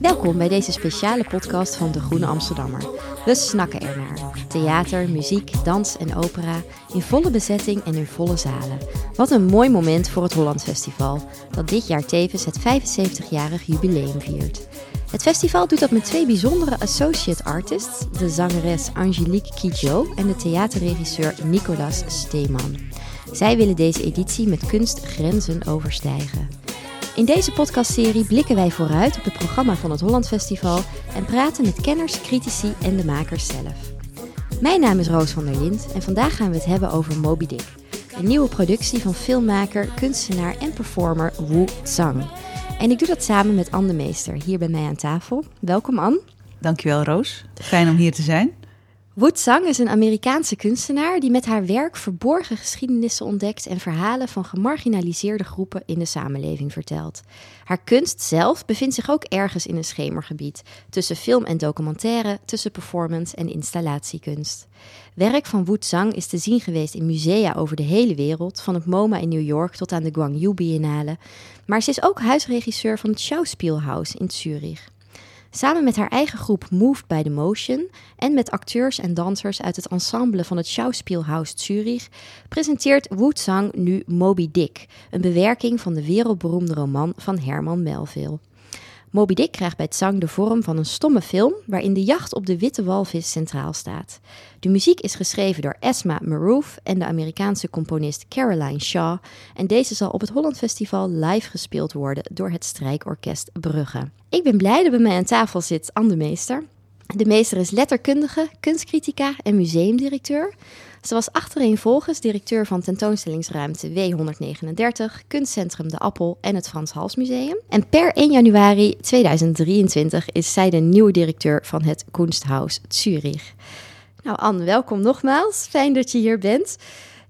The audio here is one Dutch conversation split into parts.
Welkom bij deze speciale podcast van De Groene Amsterdammer. We snakken ernaar. Theater, muziek, dans en opera in volle bezetting en in volle zalen. Wat een mooi moment voor het Holland Festival, dat dit jaar tevens het 75-jarig jubileum viert. Het festival doet dat met twee bijzondere associate artists, de zangeres Angelique Kidjo en de theaterregisseur Nicolas Steeman. Zij willen deze editie met kunst grenzen overstijgen. In deze podcastserie blikken wij vooruit op het programma van het Holland Festival en praten met kenners, critici en de makers zelf. Mijn naam is Roos van der Lind en vandaag gaan we het hebben over Moby Dick. Een nieuwe productie van filmmaker, kunstenaar en performer Wu Zhang. En ik doe dat samen met Anne Meester, hier bij mij aan tafel. Welkom Anne. Dankjewel Roos, fijn om hier te zijn. Wood Zhang is een Amerikaanse kunstenaar die met haar werk verborgen geschiedenissen ontdekt en verhalen van gemarginaliseerde groepen in de samenleving vertelt. Haar kunst zelf bevindt zich ook ergens in een schemergebied, tussen film en documentaire, tussen performance en installatiekunst. Werk van Wood Zhang is te zien geweest in musea over de hele wereld, van het MoMA in New York tot aan de Guangzhou Biennale, maar ze is ook huisregisseur van het Schauspielhaus in Zurich. Samen met haar eigen groep Moved by the Motion en met acteurs en dansers uit het ensemble van het Schauspielhaus Zurich presenteert Wu Zhang nu Moby Dick, een bewerking van de wereldberoemde roman van Herman Melville. Moby Dick krijgt bij Tsang de vorm van een stomme film waarin de jacht op de witte walvis centraal staat. De muziek is geschreven door Esma Maroof en de Amerikaanse componist Caroline Shaw en deze zal op het Holland Festival live gespeeld worden door het strijkorkest Brugge. Ik ben blij dat bij mij aan tafel zit Anne de Meester. De meester is letterkundige, kunstcritica en museumdirecteur. Ze was achtereenvolgens directeur van tentoonstellingsruimte W139, kunstcentrum De Appel en het Frans Hals Museum. En per 1 januari 2023 is zij de nieuwe directeur van het Kunsthaus Zurich. Nou Anne, welkom nogmaals. Fijn dat je hier bent.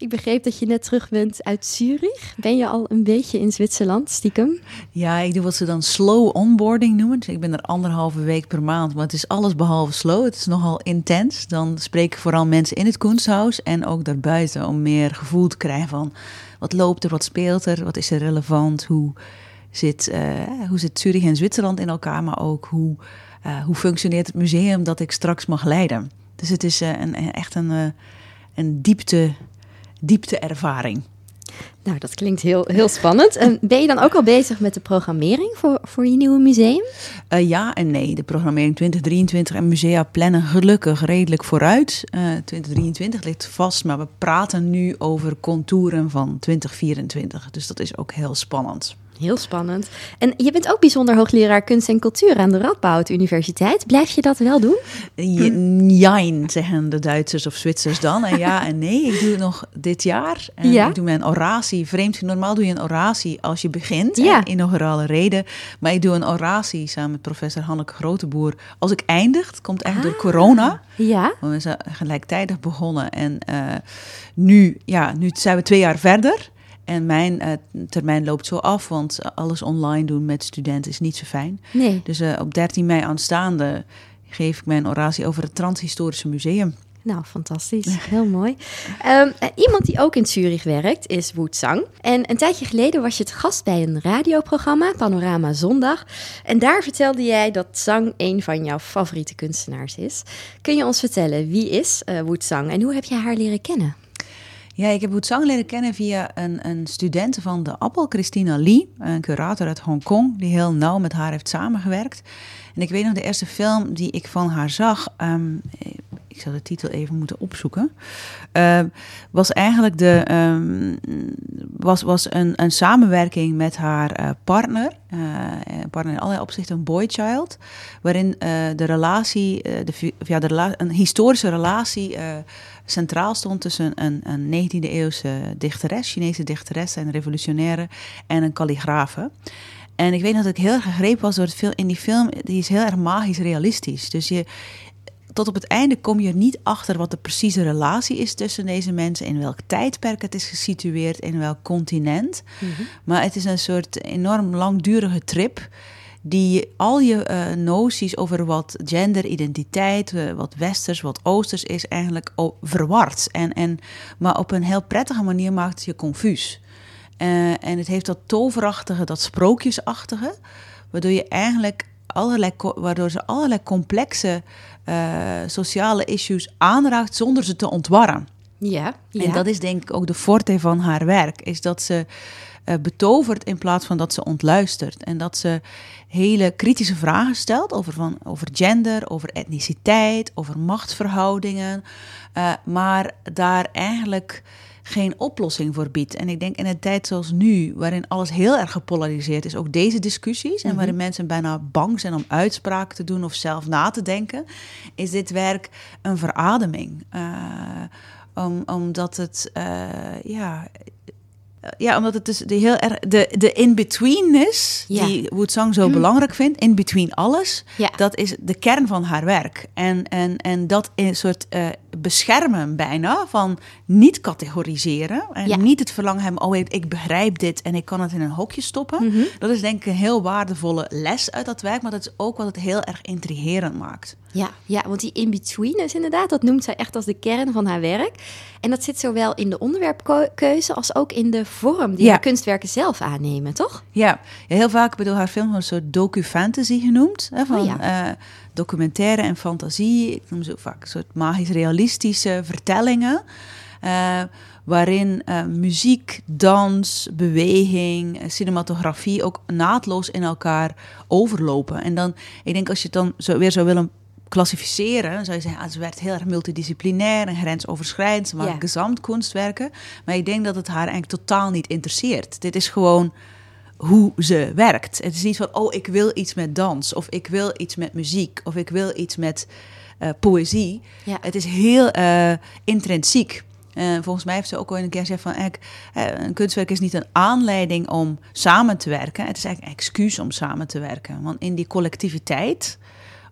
Ik begreep dat je net terug bent uit Zurich. Ben je al een beetje in Zwitserland, stiekem? Ja, ik doe wat ze dan slow onboarding noemen. Ik ben er anderhalve week per maand, maar het is alles behalve slow. Het is nogal intens. Dan spreek ik vooral mensen in het kunsthuis en ook daarbuiten om meer gevoel te krijgen van wat loopt er, wat speelt er, wat is er relevant, hoe zit, uh, hoe zit Zurich en Zwitserland in elkaar, maar ook hoe, uh, hoe functioneert het museum dat ik straks mag leiden. Dus het is uh, een, echt een, een diepte diepteervaring. Nou, dat klinkt heel, heel spannend. En ben je dan ook al bezig met de programmering voor, voor je nieuwe museum? Uh, ja en nee. De programmering 2023 en musea plannen gelukkig redelijk vooruit. Uh, eh, 2023 ligt vast, maar we praten nu over contouren van 2024. Dus dat is ook heel spannend. Heel spannend. En je bent ook bijzonder hoogleraar kunst en cultuur aan de Radboud Universiteit. Blijf je dat wel doen? Jijn, zeggen de Duitsers of Zwitsers dan. En ja en nee, ik doe het nog dit jaar. En ja. Ik doe mijn oratie. Vreemd, normaal doe je een oratie als je begint, ja. inaugurale reden. Maar ik doe een oratie samen met professor Hanneke Groteboer. Als ik eindig, het komt echt door ah. corona. Ja. We zijn gelijktijdig begonnen. En uh, nu, ja, nu zijn we twee jaar verder. En mijn uh, termijn loopt zo af, want alles online doen met studenten is niet zo fijn. Nee. Dus uh, op 13 mei aanstaande geef ik mijn oratie over het Transhistorische Museum. Nou, fantastisch. Heel mooi. Um, iemand die ook in Zurich werkt is Woet Zang. En een tijdje geleden was je het gast bij een radioprogramma, Panorama Zondag. En daar vertelde jij dat Zang een van jouw favoriete kunstenaars is. Kun je ons vertellen wie is uh, Woet Zang en hoe heb je haar leren kennen? Ja, ik heb Zhang leren kennen via een, een student van de Appel, Christina Lee, een curator uit Hongkong, die heel nauw met haar heeft samengewerkt. En ik weet nog de eerste film die ik van haar zag, um, ik zou de titel even moeten opzoeken, uh, was eigenlijk de, um, was, was een, een samenwerking met haar uh, partner, uh, partner in allerlei opzichten, een boy child, waarin de relatie, de, ja, de een historische relatie centraal stond tussen een, een 19e eeuwse dichteres, Chinese dichteres en revolutionaire, en een kalligrafe. En ik weet dat ik heel erg gegrepen was door het film. In die film, die is heel erg magisch realistisch. Dus je, tot op het einde kom je niet achter wat de precieze relatie is tussen deze mensen, in welk tijdperk het is gesitueerd, in welk continent. Mhm. Maar het is een soort enorm langdurige trip die al je uh, noties over wat genderidentiteit, uh, wat westers, wat oosters is, eigenlijk verward. En, en, maar op een heel prettige manier maakt je confuus. Eh, en het heeft dat toverachtige, dat sprookjesachtige, waardoor je eigenlijk allerlei, waardoor ze allerlei complexe sociale issues aanraakt zonder ze te ontwarren. Ja, ja, En dat is denk ik ook de forte van haar werk, is dat ze uh, betovert in plaats van dat ze ontluistert. En dat ze hele kritische vragen stelt over, van, over gender, over etniciteit, over machtsverhoudingen. Uh, maar daar eigenlijk geen oplossing voor biedt. En ik denk in een tijd zoals nu, waarin alles heel erg gepolariseerd is, ook deze discussies, en waarin mhm. mensen bijna bang zijn om uitspraken te doen of zelf na te denken, is dit werk een verademing. Uh, om, omdat het, uh, ja, ja, omdat het dus de heel erg de, de in-betweenness ja. die Woodsang zo mm. belangrijk vindt, in between alles, ja. dat is de kern van haar werk. En, en, en dat in een soort uh, beschermen bijna van niet categoriseren en niet het verlangen hebben, oh ik, ik, begrijp dit en ik kan het in een hokje stoppen. Mhm. Dat is denk ik een heel waardevolle les uit dat werk, maar dat is ook wat het heel erg intrigerend maakt. Ja, ja want die in-between is inderdaad, dat noemt zij echt als de kern van haar werk. En dat zit zowel in de onderwerpkeuze als ook in de vorm die ja. kunstwerken zelf aannemen, toch? Ja, heel vaak bedoel haar film een soort docu-fantasy genoemd. Hè, van oh uh, documentaire en fantasie. Ik noem ze vaak een soort magisch-realistische vertellingen. Uh, waarin uh, muziek, dans, beweging, cinematografie ook naadloos in elkaar overlopen. En dan, ik denk als je het dan zo weer zou willen klassificeren, zou je zeggen, ah, ze werd heel erg multidisciplinair en grensoverschrijdend. Ze maakt ja. kunstwerken. Maar ik denk dat het haar eigenlijk totaal niet interesseert. Dit is gewoon hoe ze werkt. Het is niet van, oh, ik wil iets met dans, of ik wil iets met muziek, of ik wil iets met uh, poëzie. Ja. Het is heel uh, intrinsiek. Uh, volgens mij heeft ze ook al een keer gezegd van, een kunstwerk is niet een aanleiding om samen te werken. Het is eigenlijk een excuus om samen te werken. Want in die collectiviteit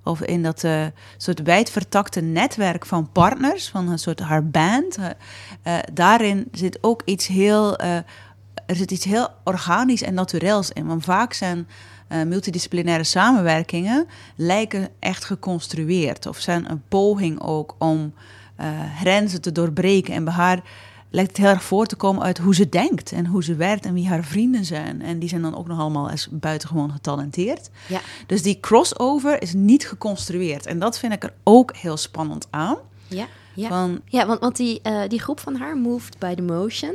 of in dat uh, soort wijdvertakte netwerk van partners, van een soort haar band. Uh, uh, daarin zit ook iets heel, er zit iets heel organisch en natuurels in. Want vaak zijn multidisciplinaire samenwerkingen lijken echt geconstrueerd. Of zijn een poging ook om grenzen te doorbreken. En bij haar lijkt heel erg voor te komen uit hoe ze denkt en hoe ze werkt en wie haar vrienden zijn. En die zijn dan ook nog allemaal als buitengewoon getalenteerd. Ja. Dus die crossover is niet geconstrueerd. En dat vind ik er ook heel spannend aan. Ja, ja. Van, ja want, want die, uh, die groep van haar, Moved by the Motion...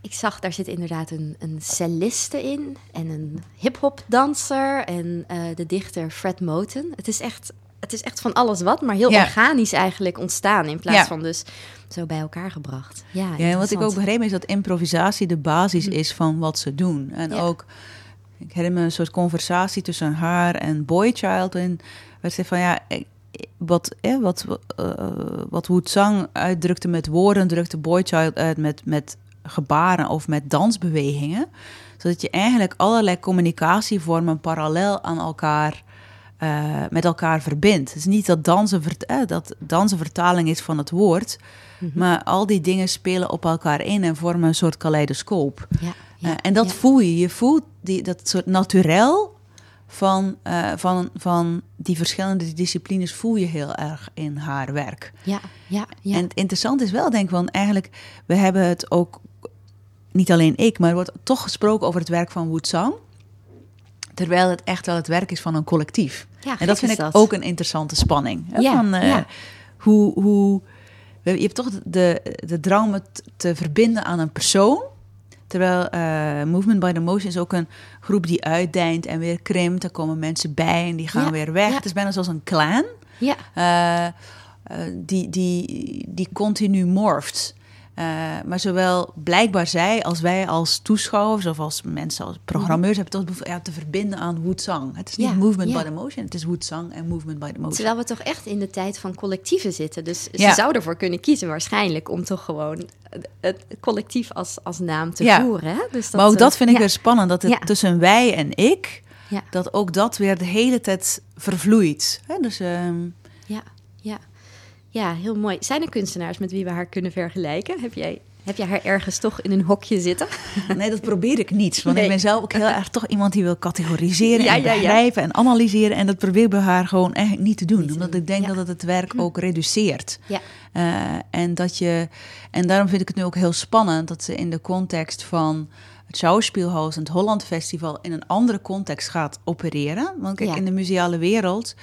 Ik zag, daar zit inderdaad een, een celliste in en een hip-hop danser en uh, de dichter Fred Moten. Het is echt het is echt van alles wat, maar heel organisch eigenlijk ontstaan in plaats van dus zo bij elkaar gebracht. Ja, ja en wat ik ook begreep is dat improvisatie de basis hm. is van wat ze doen. En ook, ik herinner me een soort conversatie tussen haar en Boychild. En werd ze van ja, wat, eh, wat, uh, wat Wood Sang uitdrukte met woorden, drukte Boychild uit met, met gebaren of met dansbewegingen. Zodat je eigenlijk allerlei communicatievormen parallel aan elkaar uh, met elkaar verbindt. Het is niet dat dansen, uh, dat dansen vertaling is van het woord, mm -hmm. maar al die dingen spelen op elkaar in en vormen een soort kaleidoscoop. Ja, ja, uh, en dat ja. voel je. Je voelt die, dat soort naturel van, van, van die verschillende disciplines voel je heel erg in haar werk. Ja, ja, ja. En het interessante is wel, denk ik, want eigenlijk, we hebben het ook, niet alleen ik, maar er wordt toch gesproken over het werk van Wu Zhang. Terwijl het echt wel het werk is van een collectief. Ja, en dat vind ik dat. ook een interessante spanning. Hè? Ja, van, uh, ja. hoe, hoe, je hebt toch de, de drang om te verbinden aan een persoon. Terwijl uh, Movement by the Motion is ook een groep die uitdijnt en weer krimpt. Er komen mensen bij en die gaan weer weg. Het is bijna zoals een clan. Ja. Uh, die, die, die continu morft. Uh, maar zowel blijkbaar zij als wij als toeschouwers of als mensen, als programmeurs, hebben toch ja, te verbinden aan Woedzang. Het is niet movement by the motion, het is Woedzang en movement by the motion. Terwijl we toch echt in de tijd van collectieven zitten. Dus ze zouden ervoor kunnen kiezen waarschijnlijk om toch gewoon het collectief als, als naam te voeren. Hè? Dus dat, maar ook dat eh, vind ik weer spannend, dat het tussen wij en ik, dat ook dat weer de hele tijd vervloeit. Hè? Dus, um... Ja, heel mooi. Zijn er kunstenaars met wie we haar kunnen vergelijken? Heb jij, heb jij haar ergens toch in een hokje zitten? Nee, dat probeer ik niet. Want ik ben zelf ook heel erg toch iemand die wil categoriseren en begrijpen en analyseren. En dat probeer ik bij haar gewoon eigenlijk niet te doen. omdat ik denk dat het het werk hm. ook reduceert. Ja. Uh, en, dat je, en daarom vind ik het nu ook heel spannend dat ze in de context van het Schauspielhaus en het Holland Festival in een andere context gaat opereren. Want kijk, in de museale wereld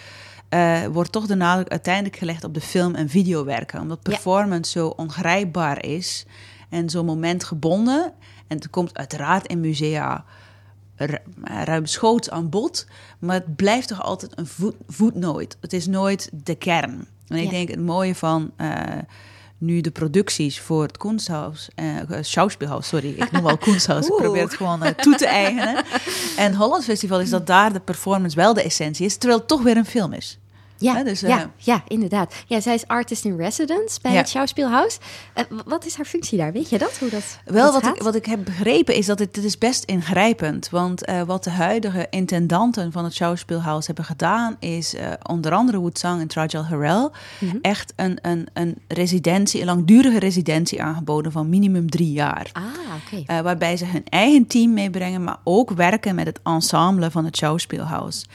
eh, wordt toch de nadruk uiteindelijk gelegd op de film- en videowerken. Omdat Ja. performance zo ongrijpbaar is en zo momentgebonden. En het komt uiteraard in musea ru- ruimschoots aan bod. Maar het blijft toch altijd een voet, voetnoot. Het is nooit de kern. En ik Ja. denk het mooie van eh, nu de producties voor het Kunsthaus, eh eh, Schauspielhaus, sorry, ik noem wel Kunsthaus, ik probeer het gewoon eh, toe te eigenen. En Holland Festival is dat daar de performance wel de essentie is, terwijl het toch weer een film is. Ja, dus, ja, eh, ja, inderdaad. Ja, zij is artist in residence bij Ja. het Schauspielhaus. Eh, wat is haar functie daar? Weet je dat? Hoe dat Wel, dat wat gaat? ik, wat ik heb begrepen is dat het, het is best ingrijpend. Want eh, wat de huidige intendanten van het Schauspielhaus hebben gedaan... is onder andere Wu Tsang en Trajal Harrell... Mhm. echt een, een, een residentie, een langdurige residentie aangeboden van minimum drie jaar. Ah, oké. Eh, waarbij ze hun eigen team meebrengen, maar ook werken met het ensemble van het Schauspielhaus.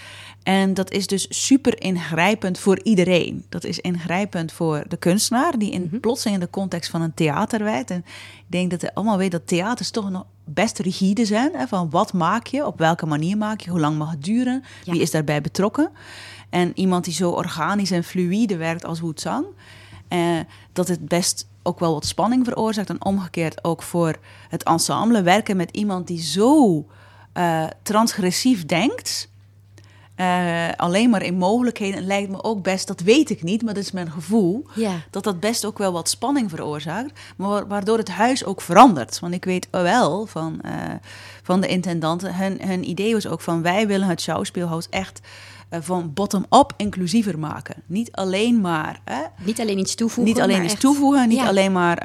En dat is dus super ingrijpend voor iedereen. Dat is ingrijpend voor de kunstenaar, die in, plotseling in de context van een theater werkt. En ik denk dat we allemaal weten dat theaters toch nog best rigide zijn. Hè, van wat maak je, op welke manier maak je, hoe lang mag het duren, Ja. wie is daarbij betrokken. En iemand die zo organisch en fluïde werkt als Wu Tsang, eh, dat het best ook wel wat spanning veroorzaakt. En omgekeerd ook voor het ensemble werken met iemand die zo eh, transgressief denkt. Eh, alleen maar in mogelijkheden lijkt me ook best, dat weet ik niet, maar dat is mijn gevoel, Ja. dat dat best ook wel wat spanning veroorzaakt, maar wa- waardoor het huis ook verandert. Want ik weet wel van, eh, van de intendanten, hun, hun idee was ook van wij willen het schouwspeelhuis echt eh, van bottom-up inclusiever maken. Niet alleen maar hè, Niet alleen iets toevoegen. niet alleen iets echt- toevoegen, niet Ja. alleen maar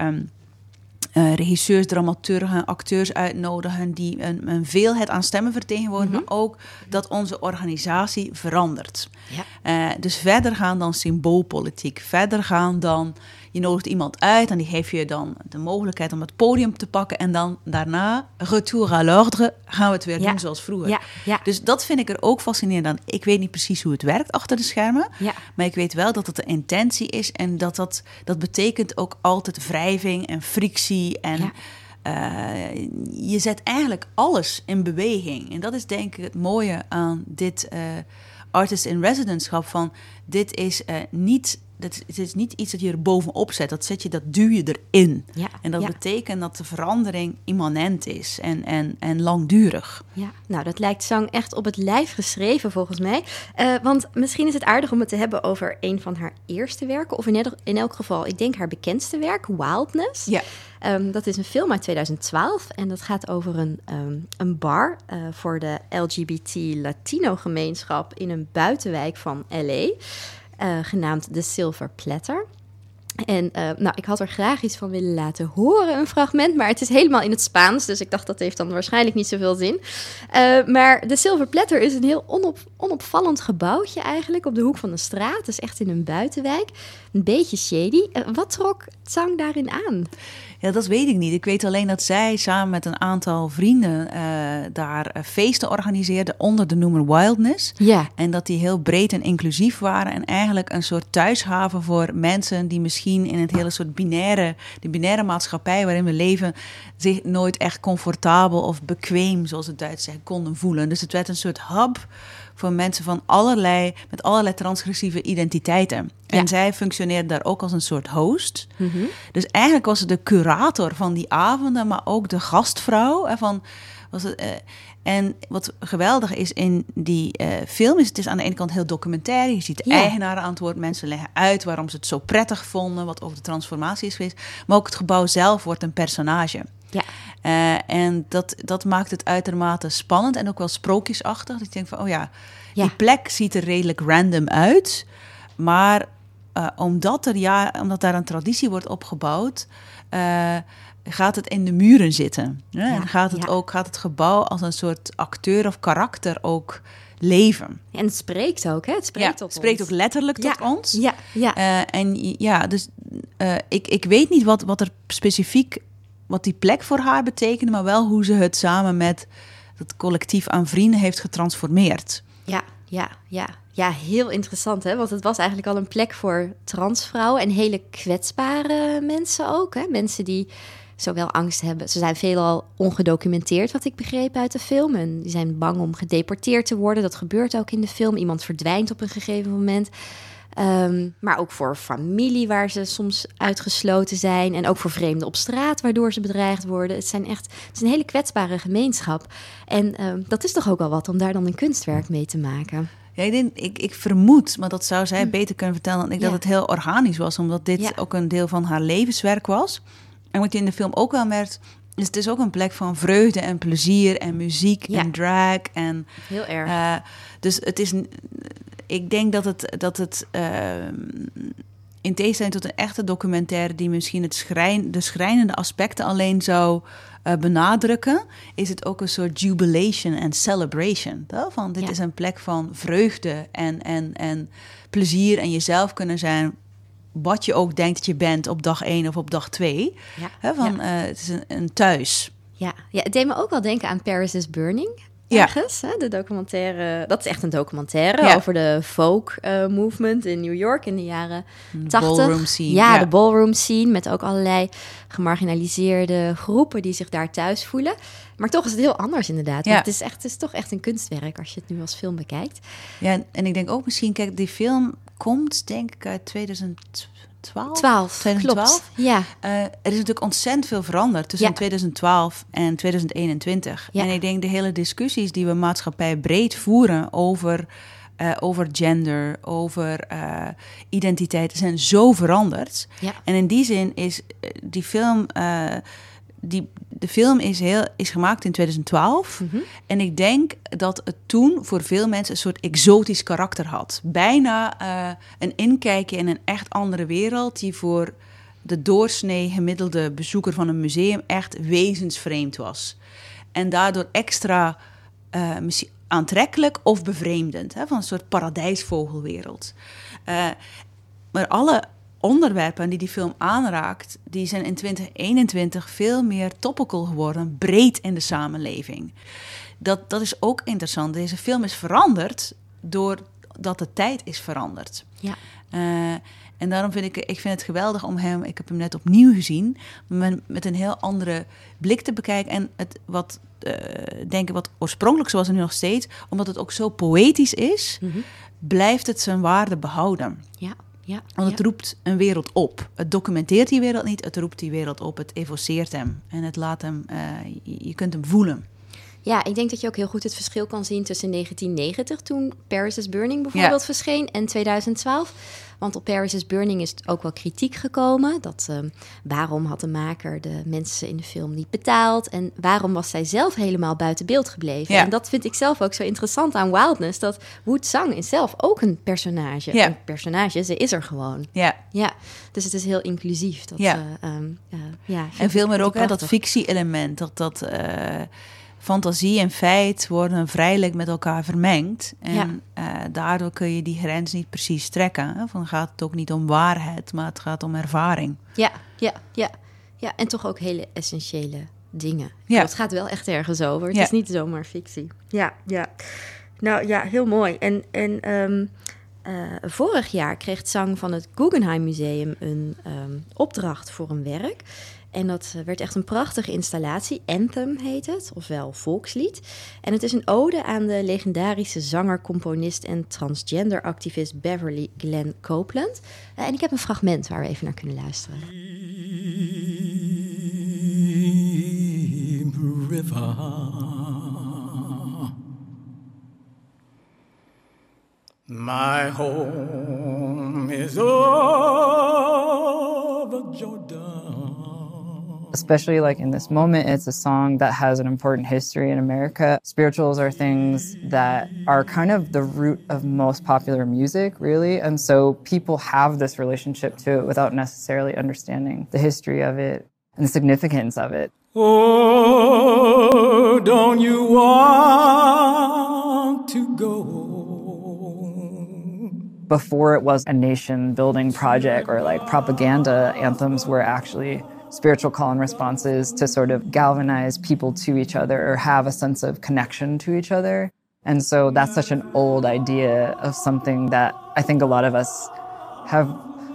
eh, regisseurs, dramaturgen, acteurs uitnodigen die een, een veelheid aan stemmen vertegenwoordigen, Mhm. maar ook dat onze organisatie verandert. Ja. Eh, dus verder gaan dan symboolpolitiek, verder gaan dan je nodigt iemand uit en die geeft je dan de mogelijkheid om het podium te pakken en dan daarna, retour à l'ordre, gaan we het weer Ja. doen zoals vroeger. Ja, ja. Dus dat vind ik er ook fascinerend aan. Ik weet niet precies hoe het werkt achter de schermen. Maar ik weet wel dat het de intentie is. En dat dat, dat betekent ook altijd wrijving en frictie. En eh, je zet eigenlijk alles in beweging. En dat is denk ik het mooie aan dit eh, artist in residence Van dit is eh, niet. Dat is, het is niet iets dat je er bovenop zet. Dat zet je, dat duw je erin. Ja, En dat ja. betekent dat de verandering immanent is en, en, en langdurig. Ja, nou dat lijkt Zang echt op het lijf geschreven volgens mij. Eh, want misschien is het aardig om het te hebben over een van haar eerste werken. Of in, elk- in elk geval, ik denk haar bekendste werk, Wildness. Ja. Ehm, dat is een film uit 2012 en dat gaat over een, ehm, een bar eh, voor de LGBT-Latino-gemeenschap in een buitenwijk van LA, eh, genaamd The Silver Platter. En eh, nou, ik had er graag iets van willen laten horen, een fragment, maar het is helemaal in het Spaans, dus ik dacht dat heeft dan waarschijnlijk niet zoveel zin. Eh, maar de Silver Platter is een heel onop, onopvallend gebouwtje eigenlijk op de hoek van een straat, dus echt in een buitenwijk. Een beetje shady. Wat trok Tsang daarin aan? Ja, dat weet ik niet. Ik weet alleen dat zij samen met een aantal vrienden eh, daar eh, feesten organiseerde onder de noemer Wildness. Ja, En dat die heel breed en inclusief waren. En eigenlijk een soort thuishaven voor mensen die misschien in het hele soort binaire, de binaire maatschappij waarin we leven, zich nooit echt comfortabel of bekweem, zoals het Duits zeggen, konden voelen. Dus het werd een soort hub voor mensen van allerlei, met allerlei transgressieve identiteiten. En Ja. zij functioneerden daar ook als een soort host. Dus eigenlijk was ze de curator van die avonden, maar ook de gastvrouw. Hè, van, was het, eh, en wat geweldig is in die eh, film, is het is aan de ene kant heel documentaire. Je ziet de Ja. eigenaren aan het woord. Mensen leggen uit waarom ze het zo prettig vonden, wat ook de transformatie is geweest. Maar ook het gebouw zelf wordt een personage. ja, Eh, en dat, dat maakt het uitermate spannend en ook wel sprookjesachtig. Dat je denkt van, oh ja, Ja. die plek ziet er redelijk random uit. Maar eh, omdat, er ja, omdat daar een traditie wordt opgebouwd, eh, gaat het in de muren zitten. hè? Ja, en gaat het, ja. ook, gaat het gebouw als een soort acteur of karakter ook leven. en het spreekt ook, hè? Het spreekt ja, tot het spreekt ons. ook letterlijk tot ons. Ja, ja. Eh, en ja, dus ik, ik weet niet wat, wat er specifiek, wat die plek voor haar betekende, maar wel hoe ze het samen met het collectief aan vrienden heeft getransformeerd. Ja, ja, ja. Ja, heel interessant, hè? Want het was eigenlijk al een plek voor transvrouwen en hele kwetsbare mensen ook. Hè? Mensen die zowel angst hebben. Ze zijn veelal ongedocumenteerd, wat ik begreep uit de film. En die zijn bang om gedeporteerd te worden. Dat gebeurt ook in de film. Iemand verdwijnt op een gegeven moment. Ehm, maar ook voor familie waar ze soms uitgesloten zijn. En ook voor vreemden op straat waardoor ze bedreigd worden. Het, zijn echt, het is een hele kwetsbare gemeenschap. En ehm, dat is toch ook al wat om daar dan een kunstwerk mee te maken. Ja, ik, denk, ik, ik vermoed, maar dat zou zij hm. beter kunnen vertellen dan ik, dat het heel organisch was. Omdat dit ook een deel van haar levenswerk was. En wat je in de film ook wel merkt, is het is ook een plek van vreugde en plezier en muziek en drag. En, heel erg. Uh, dus het is ik denk dat het, dat het uh, in tegenstelling tot een echte documentaire die misschien het schrijn, de schrijnende aspecten alleen zou uh, benadrukken, is het ook een soort jubilation en celebration. Toch? Van dit is een plek van vreugde en, en, en plezier en jezelf kunnen zijn. Wat je ook denkt dat je bent op dag 1 of op dag 2. Ja. van, uh, het is een, een thuis. Ja. ja, het deed me ook wel denken aan Paris is Burning ergens. Hè? De documentaire, dat is echt een documentaire over de folk uh, movement in New York in de jaren 80. Ballroom scene. Ja, de ballroom scene met ook allerlei gemarginaliseerde groepen die zich daar thuis voelen. Maar toch is het heel anders inderdaad. Ja. Het, is echt, het is toch echt een kunstwerk als je het nu als film bekijkt. Ja, en ik denk ook misschien, kijk, die film komt denk ik uit 2000 12? 12, 2012. Ja. Uh, er is natuurlijk ontzettend veel veranderd tussen 2012 en 2021. Ja. En ik denk de hele discussies die we maatschappij breed voeren over, uh, over gender, over uh, identiteit, zijn zo veranderd. Ja. En in die zin is die film die, de film is, heel, is gemaakt in 2012. Mhm. En ik denk dat het toen voor veel mensen een soort exotisch karakter had. Bijna uh, een inkijkje in een echt andere wereld, die voor de doorsnee gemiddelde bezoeker van een museum echt wezensvreemd was. En daardoor extra uh, aantrekkelijk of bevreemdend, hè, van een soort paradijsvogelwereld. Uh, maar alle onderwerpen die die film aanraakt, die zijn in 2021 veel meer topical geworden, breed in de samenleving. Dat, dat is ook interessant. Deze film is veranderd doordat de tijd is veranderd. Ja. Uh, en daarom vind ik, ik vind het geweldig om hem, ik heb hem net opnieuw gezien, met, met een heel andere blik te bekijken. En het wat, uh, denken wat oorspronkelijk zoals het nu nog steeds, omdat het ook zo poëtisch is, mm -hmm. blijft het zijn waarde behouden. Ja. Ja, Want het roept een wereld op. Het documenteert die wereld niet, het roept die wereld op. Het evoceert hem en het laat hem, uh, je kunt hem voelen. Ja, ik denk dat je ook heel goed het verschil kan zien tussen 1990, toen Paris is Burning bijvoorbeeld verscheen, en 2012. Want op Paris is Burning is ook wel kritiek gekomen. Dat uh, waarom had de maker de mensen in de film niet betaald? En waarom was zij zelf helemaal buiten beeld gebleven? Ja. En dat vind ik zelf ook zo interessant aan Wildness. Dat Wu Zhang is zelf ook een personage. Ja. Een personage, ze is er gewoon. Ja. ja. Dus het is heel inclusief. Dat, ja. Uh, um, uh, ja en veel meer ook hè, dat fictie-element. Dat dat eh, fantasie en feit worden vrijelijk met elkaar vermengd. En uh, daardoor kun je die grens niet precies trekken. Hè? Van gaat het ook niet om waarheid, maar het gaat om ervaring. Ja, ja, ja. ja en toch ook hele essentiële dingen. Ja. Het gaat wel echt ergens over. Het is niet zomaar fictie. Ja, ja. Nou ja, heel mooi. En, en um, uh, vorig jaar kreeg Zang van het Guggenheim Museum een um, opdracht voor een werk. En dat werd echt een prachtige installatie. Anthem heet het, ofwel volkslied. En het is een ode aan de legendarische zanger, componist en transgender-activist Beverly Glenn Copeland. Uh, en ik heb een fragment waar we even naar kunnen luisteren. My home is over especially like in this moment, it's a song that has an important history in America. Spirituals are things that are kind of the root of most popular music, really. And so people have this relationship to it without necessarily understanding the history of it and the significance of it. Oh, don't you want to go? Before it was a nation building project or like propaganda, anthems were actually spiritual call and responses to sort of galvanize people to each other or have a sense of connection to each other. And so that's such an old idea of something that I think a lot of us have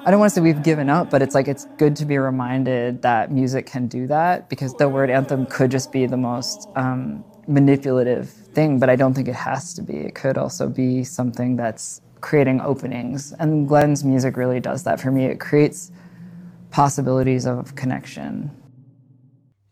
I don't want to say we've given up, but it's like it's good to be reminded that music can do that because the word anthem could just be the most um, manipulative thing, but I don't think it has to be. It could also be something that's creating openings. And Glenn's music really does that for me. It creates possibilities of connection.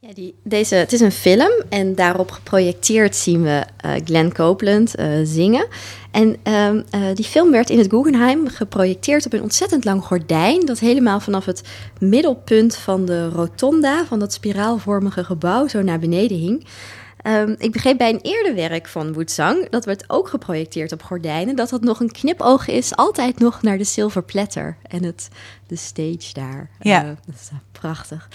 Ja, die, deze, het is een film en daarop geprojecteerd zien we uh, Glenn Copeland uh, zingen. En um, uh, die film werd in het Guggenheim geprojecteerd op een ontzettend lang gordijn... dat helemaal vanaf het middelpunt van de rotonda... van dat spiraalvormige gebouw zo naar beneden hing... Um, ik begreep bij een eerder werk van Woedzang, dat werd ook geprojecteerd op gordijnen, dat dat nog een knipoog is, altijd nog naar de Silver Platter en het, de stage daar. Ja. Uh, dat is prachtig.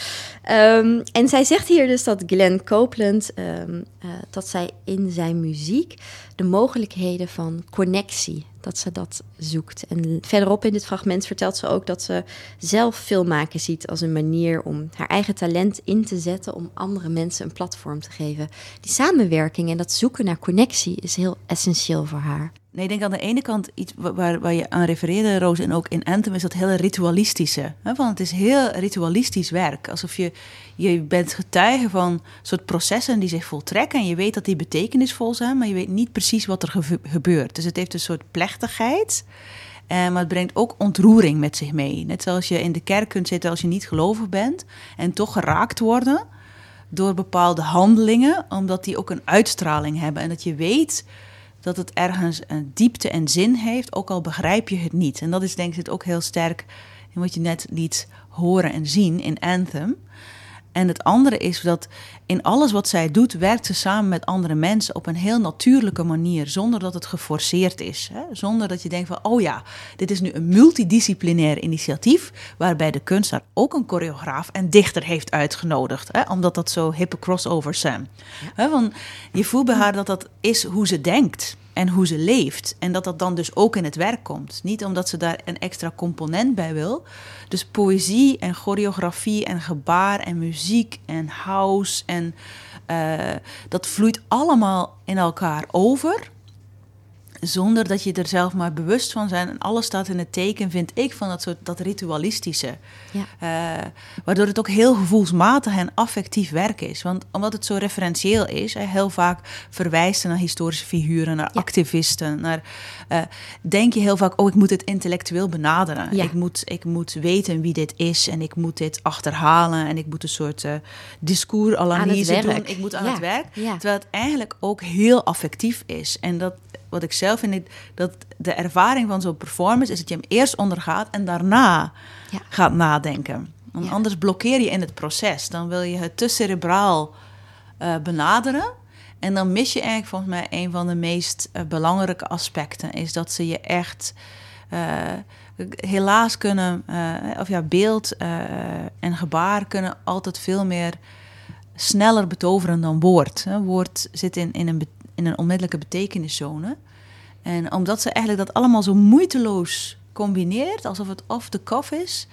Um, en zij zegt hier dus dat Glenn Copeland, um, uh, dat zij in zijn muziek de mogelijkheden van connectie, dat ze dat zoekt. En verderop in dit fragment vertelt ze ook dat ze zelf filmmaken ziet als een manier om haar eigen talent in te zetten om andere mensen een platform te geven. Die samenwerking en dat zoeken naar connectie is heel essentieel voor haar. Nee, ik denk aan de ene kant iets waar, waar je aan refereerde, Roos, en ook in Anthem is dat hele ritualistische. Hè? Want het is heel ritualistisch werk. Alsof je, je bent getuige van soort processen die zich voltrekken. En je weet dat die betekenisvol zijn, maar je weet niet precies wat er gebeurt. Dus het heeft een soort plechtigheid. Eh, maar het brengt ook ontroering met zich mee. Net zoals je in de kerk kunt zitten als je niet gelovig bent en toch geraakt worden door bepaalde handelingen, omdat die ook een uitstraling hebben. En dat je weet dat het ergens een diepte en zin heeft, ook al begrijp je het niet. En dat is denk ik ook heel sterk in wat je net liet horen en zien in Anthem. En het andere is dat in alles wat zij doet, werkt ze samen met andere mensen op een heel natuurlijke manier, zonder dat het geforceerd is. Hè? Zonder dat je denkt van, oh ja, dit is nu een multidisciplinair initiatief, waarbij de kunstenaar ook een choreograaf en dichter heeft uitgenodigd, hè? omdat dat zo hippe crossovers zijn. Ja. Want je voelt bij haar dat dat is hoe ze denkt en hoe ze leeft. En dat dat dan dus ook in het werk komt. Niet omdat ze daar een extra component bij wil. Dus poëzie en choreografie en gebaar en muziek en house en uh, dat vloeit allemaal in elkaar over. Zonder dat je er zelf maar bewust van bent. En alles staat in het teken, vind ik, van dat soort dat ritualistische. Ja. Uh, waardoor het ook heel gevoelsmatig en affectief werk is. Want omdat het zo referentieel is, hè, heel vaak verwijst naar historische figuren, naar ja. activisten. Naar, uh, denk je heel vaak, oh, ik moet het intellectueel benaderen. Ja. Ik, moet, ik moet weten wie dit is en ik moet dit achterhalen. En ik moet een soort uh, discoursanalyse doen. Ik moet aan het werk. Terwijl het eigenlijk ook heel affectief is. En dat wat ik zelf vind, dat de ervaring van zo'n performance is dat je hem eerst ondergaat en daarna ja. gaat nadenken. Want Ja. anders blokkeer je in het proces. Dan wil je het te cerebraal uh, benaderen. En dan mis je eigenlijk volgens mij een van de meest uh, belangrijke aspecten. Is dat ze je echt uh, helaas kunnen, of ja, beeld en gebaar kunnen altijd veel meer sneller betoveren dan woord. Woord zit in, in een in een onmiddellijke betekeniszone. En omdat ze eigenlijk dat allemaal zo moeiteloos combineert, alsof het off the cuff is,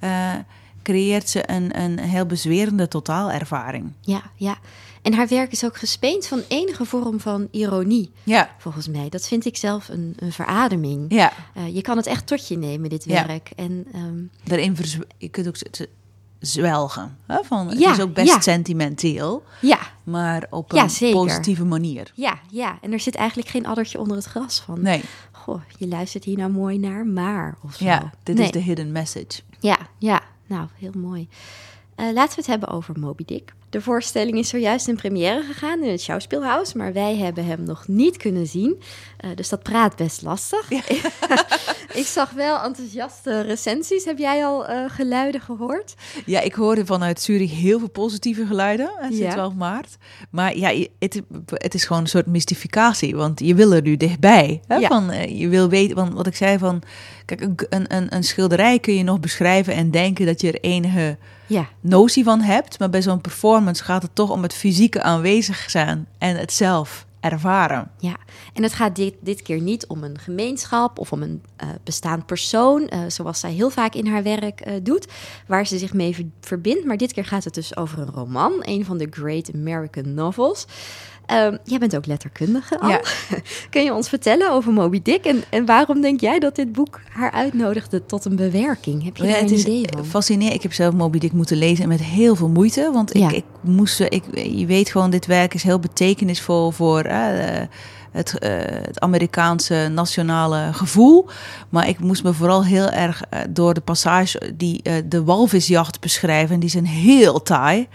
uh, creëert ze een, een heel bezwerende totaalervaring. Ja, ja. En haar werk is ook gespeend van enige vorm van ironie, ja. volgens mij. Dat vind ik zelf een, een verademing. Ja. Uh, je kan het echt tot je nemen, dit werk. Ja. En, um... Daarin je kunt ook zwelgen. Hè? Van, het ja, is ook best ja. sentimenteel. Ja. Maar op een positieve manier. Ja, ja, en er zit eigenlijk geen addertje onder het gras van. Nee. Goh, je luistert hier nou mooi naar, maar of zo. Ja, dit nee. is de hidden message. Ja, ja, nou, heel mooi. Uh, laten we het hebben over Moby Dick. De voorstelling is zojuist in première gegaan in het Schauspielhaus, maar wij hebben hem nog niet kunnen zien. Uh, dus dat praat best lastig. Ja. ik zag wel enthousiaste recensies. Heb jij al uh, geluiden gehoord? Ja, ik hoorde vanuit Zurich heel veel positieve geluiden sinds Ja. 12 maart. Maar ja, het, het is gewoon een soort mystificatie, want je wil er nu dichtbij. Hè? Ja. Van, eh, je wil weten, want wat ik zei van, kijk, een, een, een schilderij kun je nog beschrijven en denken dat je er enige notie van hebt. Maar bij zo'n performance gaat het toch om het fysieke aanwezig zijn en het zelf ervaren. ja. En het gaat dit, dit keer niet om een gemeenschap of om een uh, bestaand persoon, uh, zoals zij heel vaak in haar werk uh, doet, waar ze zich mee ver verbindt. Maar dit keer gaat het dus over een roman, een van de Great American Novels. Ehm, jij bent ook letterkundige, Anne. Ja. Kun je ons vertellen over Moby Dick? En, en waarom denk jij dat dit boek haar uitnodigde tot een bewerking? Heb je Ja, daar het een is idee van? fascinerend. Ik heb zelf Moby Dick moeten lezen en met heel veel moeite. Want ik, Ja. ik moest, ik, je weet gewoon, dit werk is heel betekenisvol voor eh, het, eh, het Amerikaanse nationale gevoel. Maar ik moest me vooral heel erg eh, door de passage die de walvisjacht beschrijven. En die zijn heel taai.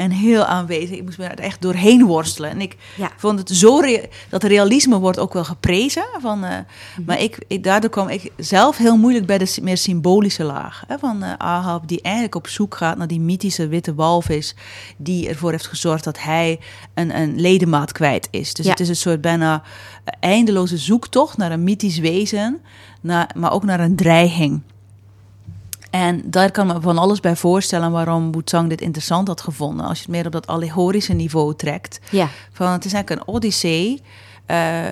En heel aanwezig. Ik moest me er echt doorheen worstelen. En ik Ja. vond het zo... dat realisme wordt ook wel geprezen. Van, eh, Mhm. Maar ik, ik, daardoor kwam ik zelf heel moeilijk bij de meer symbolische laag. Hè, van eh, Ahab, die eigenlijk op zoek gaat naar die mythische witte walvis... die ervoor heeft gezorgd dat hij een, een ledemaat kwijt is. Dus Ja. het is een soort bijna eh, eindeloze zoektocht naar een mythisch wezen... Naar, maar ook naar een dreiging. En daar kan me van alles bij voorstellen waarom Boetzang dit interessant had gevonden. Als je het meer op dat allegorische niveau trekt. Ja, Van, het is eigenlijk een odyssee eh,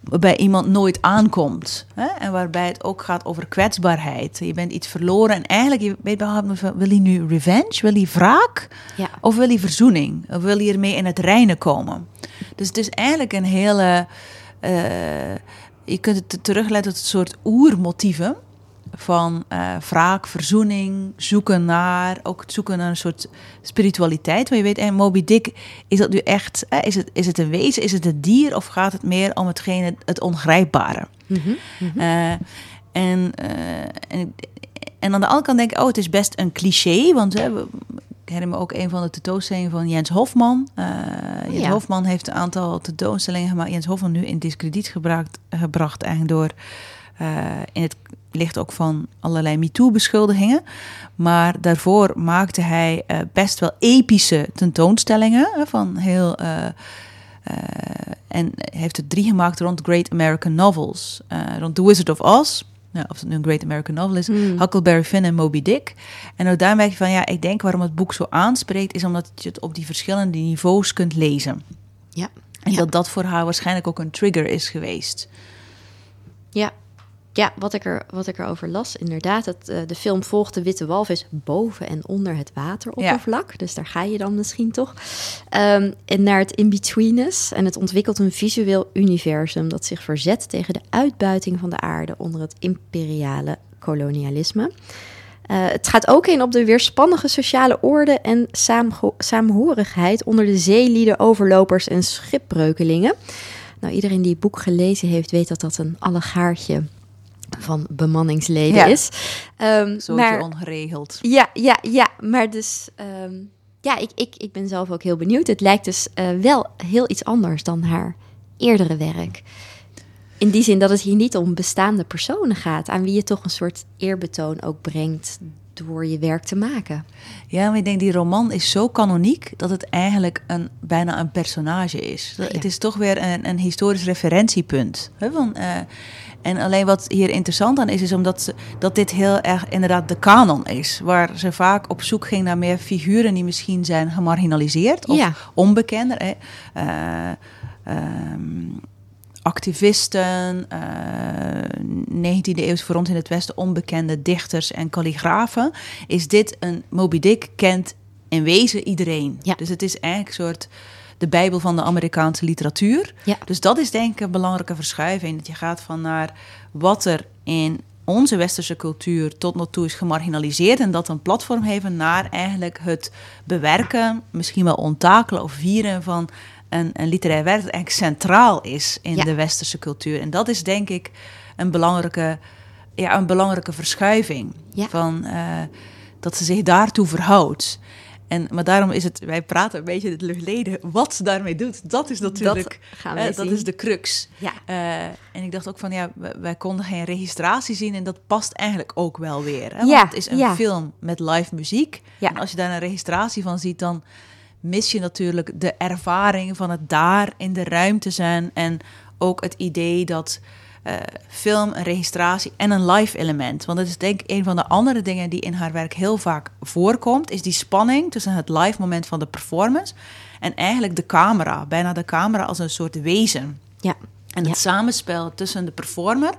waarbij iemand nooit aankomt. Hè? En waarbij het ook gaat over kwetsbaarheid. Je bent iets verloren en eigenlijk, je weet wel, wil hij nu revenge? Wil hij wraak? ja. Of wil hij verzoening? Of wil hij ermee in het reine komen? Dus het is eigenlijk een hele... eh, je kunt het terugleiden tot een soort oermotieven van eh wraak, verzoening, zoeken naar, ook het zoeken naar een soort spiritualiteit. Maar je weet, en Moby Dick, is dat nu echt, eh, is, het, is het een wezen, is het een dier of gaat het meer om hetgene, het ongrijpbare? Mhm, Eh, en, eh, en, en aan de andere kant denk ik, oh, het is best een cliché, want we- ik herinner me ook een van de tentoonstellingen van Jens Hofman. Eh, Jens ja. Hofman heeft een aantal tentoonstellingen gemaakt. Jens Hofman nu in discrediet gebracht, gebracht eigenlijk door eh, in het licht ook van allerlei MeToo-beschuldigingen. Maar daarvoor maakte hij eh, best wel epische tentoonstellingen van heel. eh, eh, en heeft er drie gemaakt rond Great American Novels. Eh, rond The Wizard of Oz. Ja, of het nu een Great American Novel is. Mm. Huckleberry Finn en Moby Dick. En ook daar merk je van, ja, ik denk waarom het boek zo aanspreekt... is omdat je het op die verschillende niveaus kunt lezen. Ja. En Ja. dat dat voor haar waarschijnlijk ook een trigger is geweest. Ja, ja wat, ik er, wat ik erover las, inderdaad. Het, eh, de film volgt de witte walvis boven en onder het wateroppervlak. Dus daar ga je dan misschien toch. Ehm, en naar het in-betweenness. En het ontwikkelt een visueel universum dat zich verzet tegen de uitbuiting van de aarde onder het imperiale kolonialisme. Eh, het gaat ook in op de weerspannige sociale orde en saamhorigheid onder de zeelieden, overlopers en schipbreukelingen. Nou, iedereen die het boek gelezen heeft, weet dat dat een allegaartje van bemanningsleden Ja. is. Ehm, Zo maar, ongeregeld. ja, ja, ja, maar dus... ehm, ja, ik, ik, ik ben zelf ook heel benieuwd. Het lijkt dus eh, wel heel iets anders dan haar eerdere werk. In die zin dat het hier niet om bestaande personen gaat... aan wie je toch een soort eerbetoon ook brengt door je werk te maken. Ja, maar ik denk die roman is zo kanoniek dat het eigenlijk een, bijna een personage is. Ja. Het is toch weer een, een historisch referentiepunt. Hè, van, eh, en alleen wat hier interessant aan is, is omdat ze, dat dit heel erg inderdaad de kanon is. Waar ze vaak op zoek ging naar meer figuren die misschien zijn gemarginaliseerd of Ja. onbekender. Hè. Eh, ehm, activisten, eh 19e eeuws voor ons in het Westen onbekende dichters en kalligrafen, is dit een Moby Dick kent in wezen iedereen. Ja. Dus het is eigenlijk een soort de Bijbel van de Amerikaanse literatuur. Ja. Dus dat is denk ik een belangrijke verschuiving. Dat je gaat van naar wat er in onze westerse cultuur tot nog toe is gemarginaliseerd en dat een platform heeft naar eigenlijk het bewerken, misschien wel onttakelen of vieren van een, een literair werk dat eigenlijk centraal is in Ja. de westerse cultuur. En dat is denk ik een belangrijke, ja, een belangrijke verschuiving Ja. van eh, dat ze zich daartoe verhoudt. En, maar daarom is het, wij praten een beetje het luchtleden. Wat ze daarmee doet, dat is natuurlijk, dat gaan dat is de crux. Ja. Eh, en ik dacht ook van, ja, wij, wij konden geen registratie zien en dat past eigenlijk ook wel weer. Hè? Ja, Want het is een ja. film met live muziek. En als je daar een registratie van ziet, dan mis je natuurlijk de ervaring van het daar in de ruimte zijn. En ook het idee dat eh, film, een registratie en een live element. Want dat is denk ik een van de andere dingen die in haar werk heel vaak voorkomt. Is die spanning tussen het live moment van de performance en eigenlijk de camera. Bijna de camera als een soort wezen. Ja. En het samenspel tussen de performer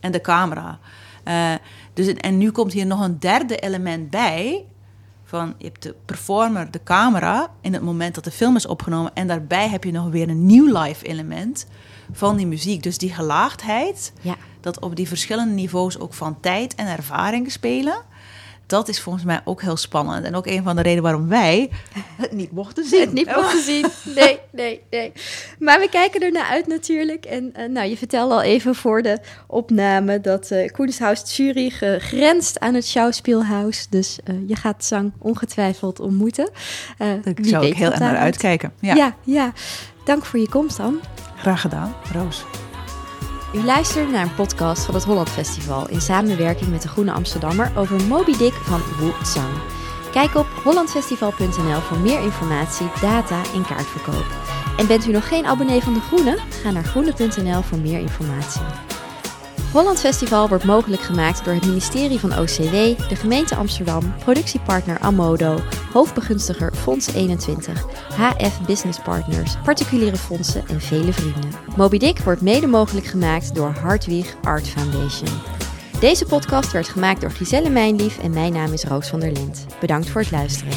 en de camera. Eh, dus, en nu komt hier nog een derde element bij. van je hebt de performer, de camera, in het moment dat de film is opgenomen. En daarbij heb je nog weer een nieuw live element van die muziek. Dus die gelaagdheid, Ja. dat op die verschillende niveaus ook van tijd en ervaring spelen. Dat is volgens mij ook heel spannend. En ook een van de redenen waarom wij het niet mochten zien. Het niet mochten zien. Nee, nee, nee. Maar we kijken er naar uit natuurlijk. En eh, nou, je vertelde al even voor de opname dat eh Koenshaus Zurich eh, grenst aan het Schauspielhaus. Dus je gaat Zang ongetwijfeld ontmoeten. Ik wie zou ook heel erg naar uitkijken. Ja, Ja. ja, Dank voor je komst dan. Graag gedaan. Roos. U luistert naar een podcast van het Holland Festival in samenwerking met de Groene Amsterdammer over Moby Dick van Wu Tsang. Kijk op hollandfestival.nl voor meer informatie, data en kaartverkoop. En bent u nog geen abonnee van de Groene? Ga naar groene.nl voor meer informatie. Holland Festival wordt mogelijk gemaakt door het ministerie van OCW, de gemeente Amsterdam, productiepartner Amodo, hoofdbegunstiger Fonds 21, HF Business Partners, particuliere fondsen en vele vrienden. Moby wordt mede mogelijk gemaakt door Hartwig Art Foundation. Deze podcast werd gemaakt door Giselle Mijnlief en mijn naam is Roos van der Lint. Bedankt voor het luisteren.